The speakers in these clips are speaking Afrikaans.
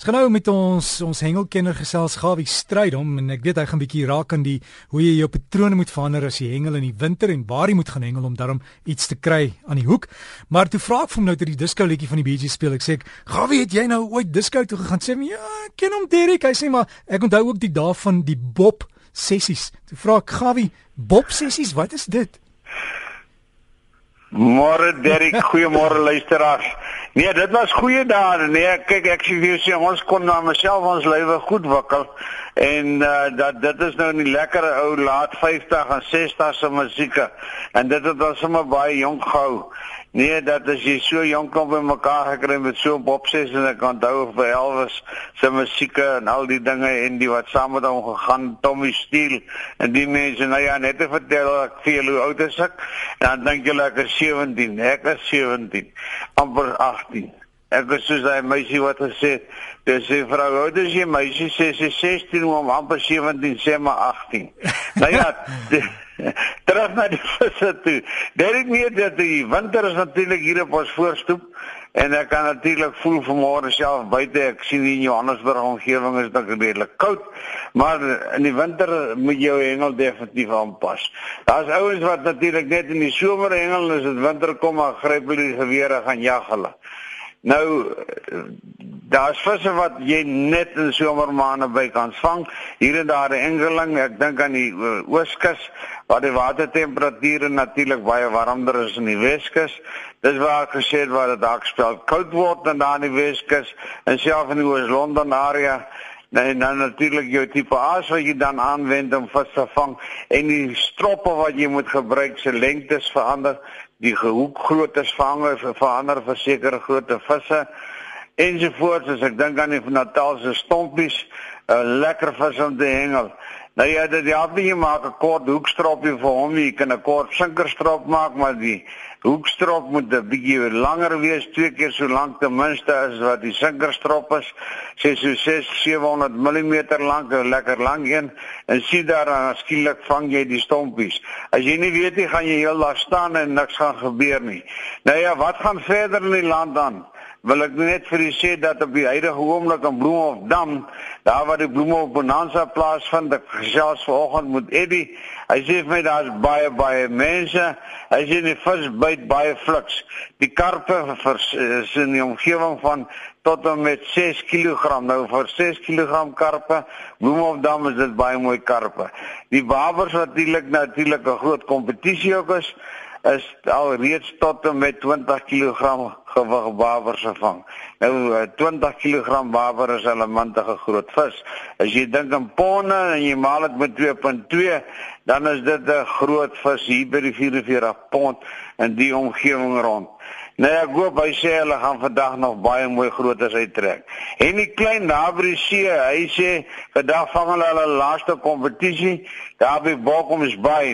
Ons gaan nou met ons ons hengelkenner gesels Gawie Strydom en ek weet hy gaan bietjie raak aan die hoe jy jou patrone moet verander as jy hengel in die winter en waar jy moet gaan hengel om daarom iets te kry aan die hoek. Maar toe vra ek vir hom nou toe die disco liedjie van die BG speel. Ek sê ek, "Gawie, het jy nou ooit disco toe gegaan?" Sê hy, "Ja, ek ken hom Derek." Hy sê maar ek onthou ook die dae van die Bob sessies. Toe vra ek Gawie, "Bob sessies, wat is dit?" Môre Derek, goeiemôre luisteraars. Nee, dit was goeie dae. Nee, kyk ek sê vir jou ons kon na myself ons lewe goed wikkel. En uh, dat dit is nou 'n lekker ou laat 50 en 60 se musieke en dit het ons sommer baie jonk gehou. Nee, dat as jy so jonk kom by mekaar gekry met so bopses en ek onthou vir Elvis se musieke en al die dinge en die wat saam met hom gegaan Tommy Steele en die mense. Nou ja net te vertel ek vir julle hoe oud is ek? Dan dink julle ek is 17 ek is 17 amper 18 ek is soos daai meisie wat gesê dis sê vrou hoe oud is jy meisie? Sê sy 16 om amper 17 sê maar 18 nou ja terug na die visse toe. Is nie dat die winter is natuurlik hier op ons voorstoep en ek kan natuurlik voel vanmôre self buite ek sien in Johannesburg omgewing is dit redelik koud, maar in die winter moet jou hengel definitief aanpas. Daar's ouens wat natuurlik net in die somer hengel en as dit winter kom maar gryp hulle die gewere gaan jag hulle. Nou daar's visse wat jy net in somermaande by kan vang. Hier en daar 'n enkeling, ek dink aan die ooskus waar die watertemperature natuurlik baie warmer is in die Weskus. Dis waar ek gesê het waar dit dalk spel koud word en daar in die Weskus en self in die Oos-London area. Nee, dan natuurlik jou tipe aas wat jy dan aanwend om vis te vang en die stroppe wat jy moet gebruik se lengtes verander, die gehoek groottes vang verander vir sekere grootte visse ensovoorts as ek dink aan die Natalse stompies, 'n uh, lekker vis om te hengel. Nou ja, dit help nie jy maak 'n kort hoekstropie vir hom nie, jy kan 'n kort sinkerstrop maak, maar die hoekstrop moet 'n bietjie langer wees, twee keer so lank ten minste as wat die sinkerstrop is. Sê so 6 700 mm lank, 'n lekker lang een en sien daar dan skielik vang jy die stompies. As jy nie weet nie, gaan jy heel daar staan en niks gaan gebeur nie. Nou ja, wat gaan verder in die land dan? Wil ek net vir u sê dat op die huidige oomblik in Bloemhofdam, daar waar die Bloemhof Bonanza plaasvind, ek gesels vanoggend met Eddie. Hy sê vir my daar's baie baie mense. Hy sê die vis byt baie fliks. Die karpe is in die omgewing van tot en met 6 kg. Nou vir 6 kg karpe, Bloemhofdam is dit baie mooi karpe. Die wabers natuurlik natuurlik 'n groot kompetisie ook is is al reeds tot en met 20 kg gewig wabers gevang. Nou 20 kg waber is 'n mantige groot vis. As jy dink aan ponne en jy maal dit met 2.2, dan is dit 'n groot vis hier by die 44 pond in die omgewing rond. Nee, ek hoop hy sê hulle gaan vandag nog baie mooi grootes uittrek. En die klein naby see, hy sê vandag vang hulle hulle laaste kompetisie daar by Bokkums Bay.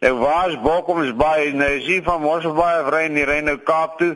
Nou waar's Bokkums Bay? Nou is hier van Mosselbaai af ry in die Reynou Kaap toe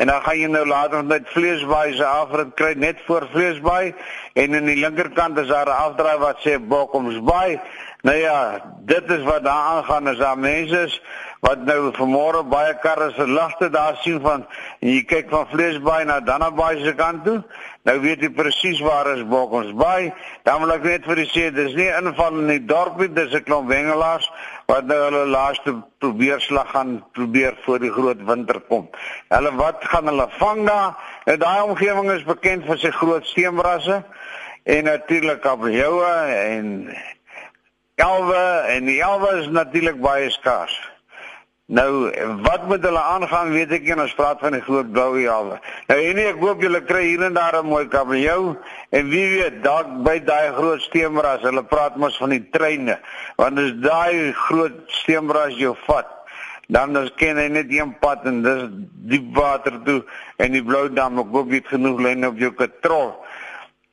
en dan gaan jy nou later met Vleesbaai se afrit kry net voor Vleesbaai en aan die linkerkant is daar 'n afdraai wat sê Bokkums Bay. Nou ja, dit is wat daar aangaan as daar mense is wat nou vanmôre baie karre se ligte daar sien van en jy kyk van Vleesbaai na Dannabaai se kant toe. Nou weet jy presies waar is Bokkonsbaai. Dan wil ek net vir julle sê dis nie inval in die dorp nie, dis 'n klomp wengelaars wat nou hulle laaste probeer slag gaan probeer voor die groot winter kom. Hulle wat gaan hulle vang daar? Nou daai omgewing is bekend vir sy groot steenbrasse en natuurlik kabeljou en elwe en die elwe is natuurlik baie skaars. Nou wat moet hulle aangaan weet ek nie ons praat van die groot blou jawe. Nou en ek hoop julle kry hier en daar 'n mooi kabeljou en wie weet dalk by daai groot steenbras hulle praat mos van die treine want as daai groot steenbras jou vat dan dan ken hy net een pad en dis diep water toe en die blou dam ek hoop het genoeg lyne op jou katrol.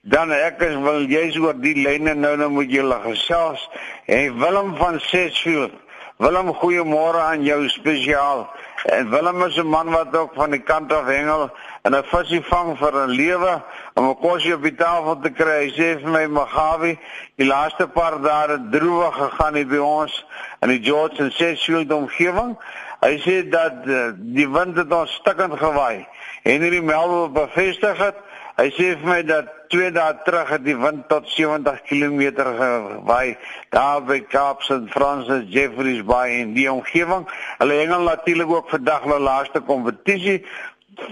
Dan ek is wil jy's oor die lyne nou nou moet jy hulle gesels en Willem van Sesfield Willem, goeiemôre aan jou spesiaal. En Willem is 'n man wat ook van die kant af hengel en 'n visie vang vir 'n lewe om 'n kosie op die tafel te kry. Hy sê vir my, "Magawi, die laaste paar dae het droewig gegaan hier by ons in die George and Sedgefield omgewing." Hy sê dat uh, die wind het ons stukkend gewaai. En hierdie Melville bevestig het. Hy sê vir my dat twee dae terug het die wind tot 70 km gewaai daar by Kaap St. Francis Jeffreys Bay in die omgewing. Hulle hengel natuurlik ook vandag hulle laaste kompetisie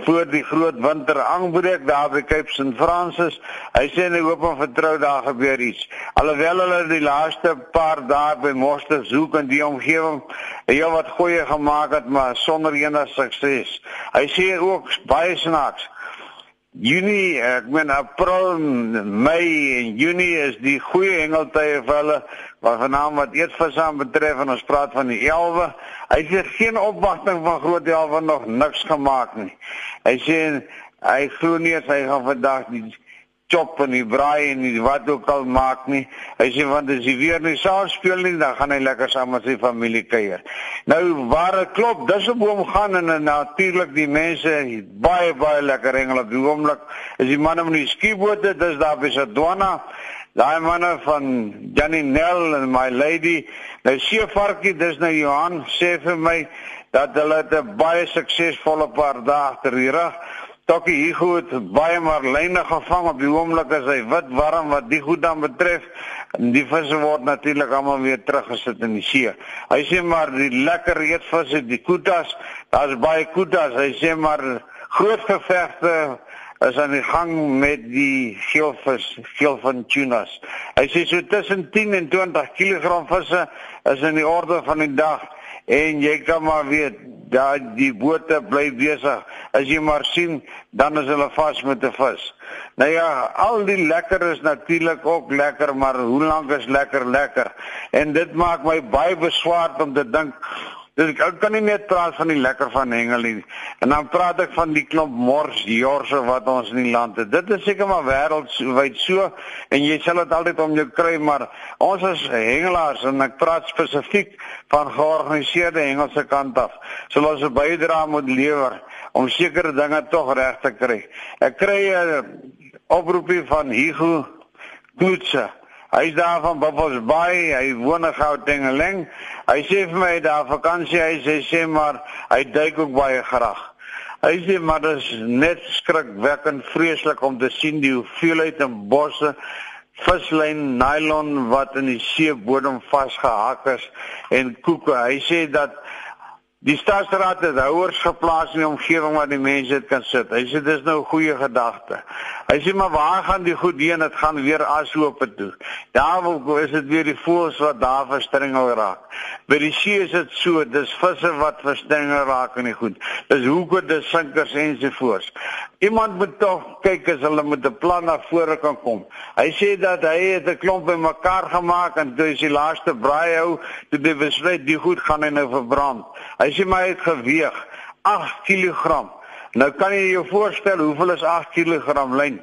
voor die groot winter aanbreek daar by Cape St Francis. Hy sê hy hoop en vertrou daar gebeur iets. Alhoewel hulle die laaste paar dae by Monsters Hoek in die omgewing heel wat goeie gemaak het, maar sonder enige sukses. Hy sê ook baie snaaks Junie, ek meen April, Mei en Junie is die goeie hengeltye vir hulle wat vanaand wat eetvis aan betref en ons praat van die elwe. Hy sê geen opwagting van groot elwe nog niks gemaak nie. Hy sê hy glo nie hy gaan vandag die chop en die braai en die wat ook al maak nie. Hy sê want as hy weer nie saam speel nie, dan gaan hy lekker saam met sy familie kuier. Nou waar dit klop, dis op hom gaan en, natuurlik die mense baie baie lekker hengel op die oomblik. Is die manne met die skiebote, dis daar by Sadwana. Daai manne van Jannie Nel en my lady, nou seevarkie, dis nou Johan sê vir my dat hulle 'n baie suksesvolle paar dae die rug Tokkie hier goed baie maar lyne gevang op die oomblik as hy wit warm wat die goed dan betref. Die visse word natuurlik almal weer teruggesit in die see. Hy sê maar die lekker eetvisse, die kutas, daar's baie kutas. Hy sê maar groot gevegte is aan die gang met die geelvis, geel van tunas. Hy sê so tussen 10 en 20 kg visse is in die orde van die dag en jy kan maar weet dat die bote bly besig. As jy maar sien, dan is hulle vas met 'n vis. Nou ja, al die lekker is natuurlik ook lekker, maar hoe lank is lekker lekker? En dit maak my baie beswaard om te dink Dis ek, ek kan nie net praat van die lekker van hengel nie. En dan praat ek van die klomp mors jorse wat ons in die land het. Dit is seker maar wêreldwyd so en jy sal dit altyd om jou kry, maar ons is hengelaars en ek praat spesifiek van georganiseerde hengelse kant af. So ons 'n bydrae moet lewer om sekere dinge tog reg te kry. Ek kry 'n oproepie van Hugo Kloetse Hy is daar van Buffalo's Bay, hy woon in Gauteng. Hy sê vir my daar vakansie, hy sê, sê maar hy duik ook baie graag. Hy sê maar dit is net skrikwekkend vreeslik om te sien die hoeveelheid in bosse vislyn nylon wat in die seebodem vasgehak is en koeke. Hy sê dat Die staatsraad het houers geplaas in die omgewing waar die mense dit kan sit. Hy sê dis nou 'n goeie gedagte. Hy sê maar waar gaan die goed heen? Dit gaan weer asloop toe. Daar wil is dit weer die voëls wat daar verstrengel raak. By die see is dit so, dis visse wat verstrengel raak in die goed. Dis hoeke, dis sinkers ensovoorts. Iemand moet tog kyk as hulle met 'n plan na vore kan kom. Hy sê dat hy het 'n klomp bymekaar gemaak en toe is die laaste braai hou, toe die besluit die goed gaan hy nou verbrand. Hy sê my het geweeg 8 kg. Nou kan jy jou voorstel hoeveel is 8 kg lyn?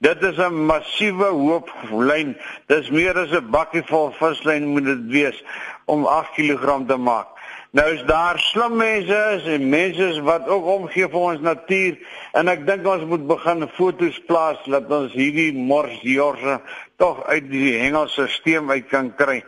Dit is 'n massiewe hoop lyn. Dis meer as 'n bakkie vol vislyn moet dit wees om 8 kg te maak. Nou is daar slim mense en mense wat ook omgee vir ons natuur en ek dink ons moet begin foto's plaas dat ons hierdie morsjorse tog uit die hengelstelsel uit kan kry.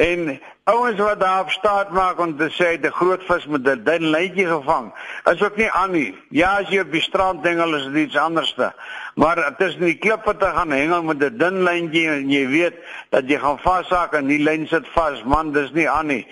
En ouens wat daar op staat maak om te sê die groot vis met 'n dun lyntjie gevang, is ook nie aan nie. Ja, as jy op die strand hengel is dit iets anderste. Maar tussen die klippe te gaan hengel met 'n dun lyntjie en jy weet dat jy gaan vashak en die lyn sit vas, man, dis nie aan nie.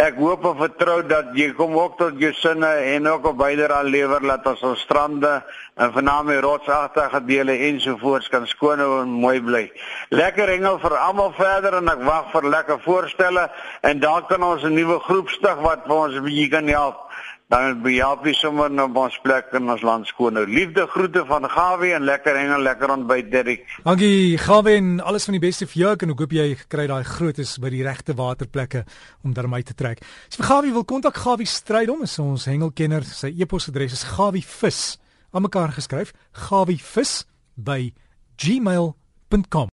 Ek hoop en vertrou dat jy kom ook tot jou sinne en ook op byderaan lewer laat ons ons strande en vername rotsagtige dele ensovoorts kan skoon en mooi bly. Lekker hengel vir almal verder en ek wag vir lekker voorstelle en dan kan ons 'n nuwe groep stig wat vir ons 'n bietjie kan help dan behelp jy sommer op ons plek in ons land skoon. Nou liefde groete van Gawie en lekker hengel lekker ontbyt Derrick. Dankie Gawie en alles van die beste vir jou en ek hoop jy kry daai grootes by die regte waterplekke om daarmee te trek. As vir Gawie wil kontak Gawie Strydom is ons hengelkenner. Sy e-posadres is gawievis aan mekaar geskryf gawievis by gmail.com